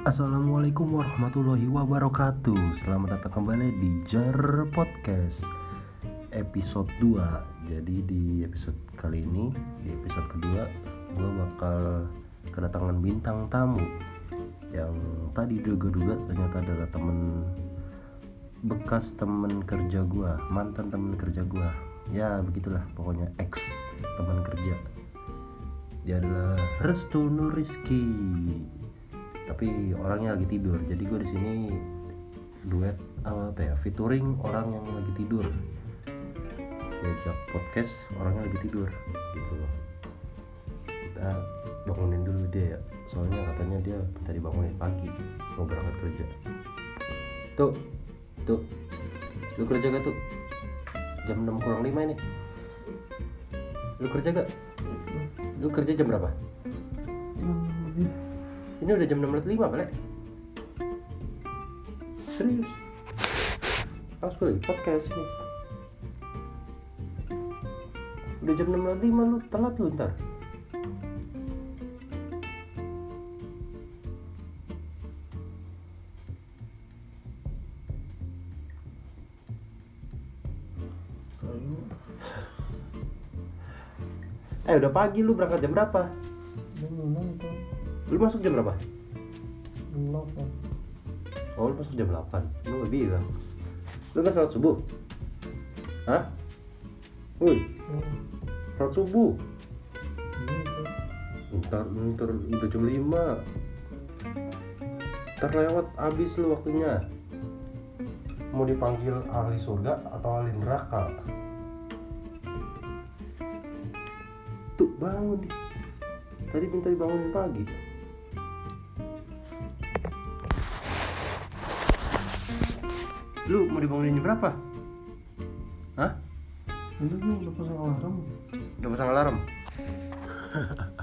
Assalamualaikum warahmatullahi wabarakatuh. Selamat datang kembali di Jar Podcast Episode 2 Jadi di episode kali ini Di episode kedua Gue bakal kedatangan bintang tamu Yang tadi duga-duga ternyata adalah temen Bekas temen kerja gue Mantan temen kerja gue Ya begitulah pokoknya ex teman kerja. Dia adalah Restu Nuriski tapi orangnya lagi tidur. Jadi gue di sini duet apa ya featuring orang yang lagi tidur. Diajak podcast orangnya lagi tidur. Gitu loh. Kita bangunin dulu dia ya. Soalnya katanya dia minta dibangunin pagi mau berangkat kerja. Tuh tuh. Lu kerja gak tuh? Jam 6 kurang 5 ini. Lu kerja gak lu kerja jam berapa ini udah jam 6 lewat 5 balik serius? Harus gue podcast ini udah jam 6 lewat 5 lu telat lu ntar. Eh udah pagi lu berangkat jam berapa? Belum tuh Lu masuk jam berapa? belum kan Oh lu masuk jam 8 Lu gak bilang. Lu gak sholat subuh? Hah? Woi, sholat subuh? Ntar, ntar udah jam 5 Ntar lewat abis lu waktunya. Mau dipanggil ahli surga atau ahli neraka? Tuh bangun. Tadi minta dibangunin pagi Lu mau dibangunin jam berapa? Hah? Udah lu udah pasang alarm Udah pasang alarm?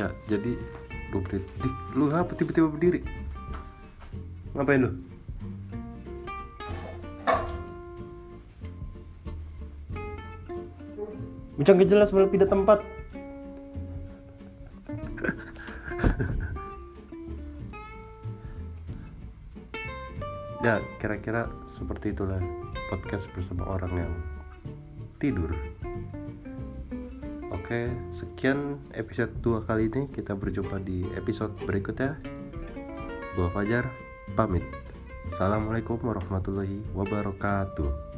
ya jadi gue berdiri Dik, lu apa tiba-tiba berdiri ngapain lu Bincang gak jelas malah pindah tempat ya kira-kira seperti itulah podcast bersama orang yang tidur. Oke sekian episode 2 kali ini. Kita berjumpa di episode berikutnya. Gua Fajar pamit. Assalamualaikum warahmatullahi wabarakatuh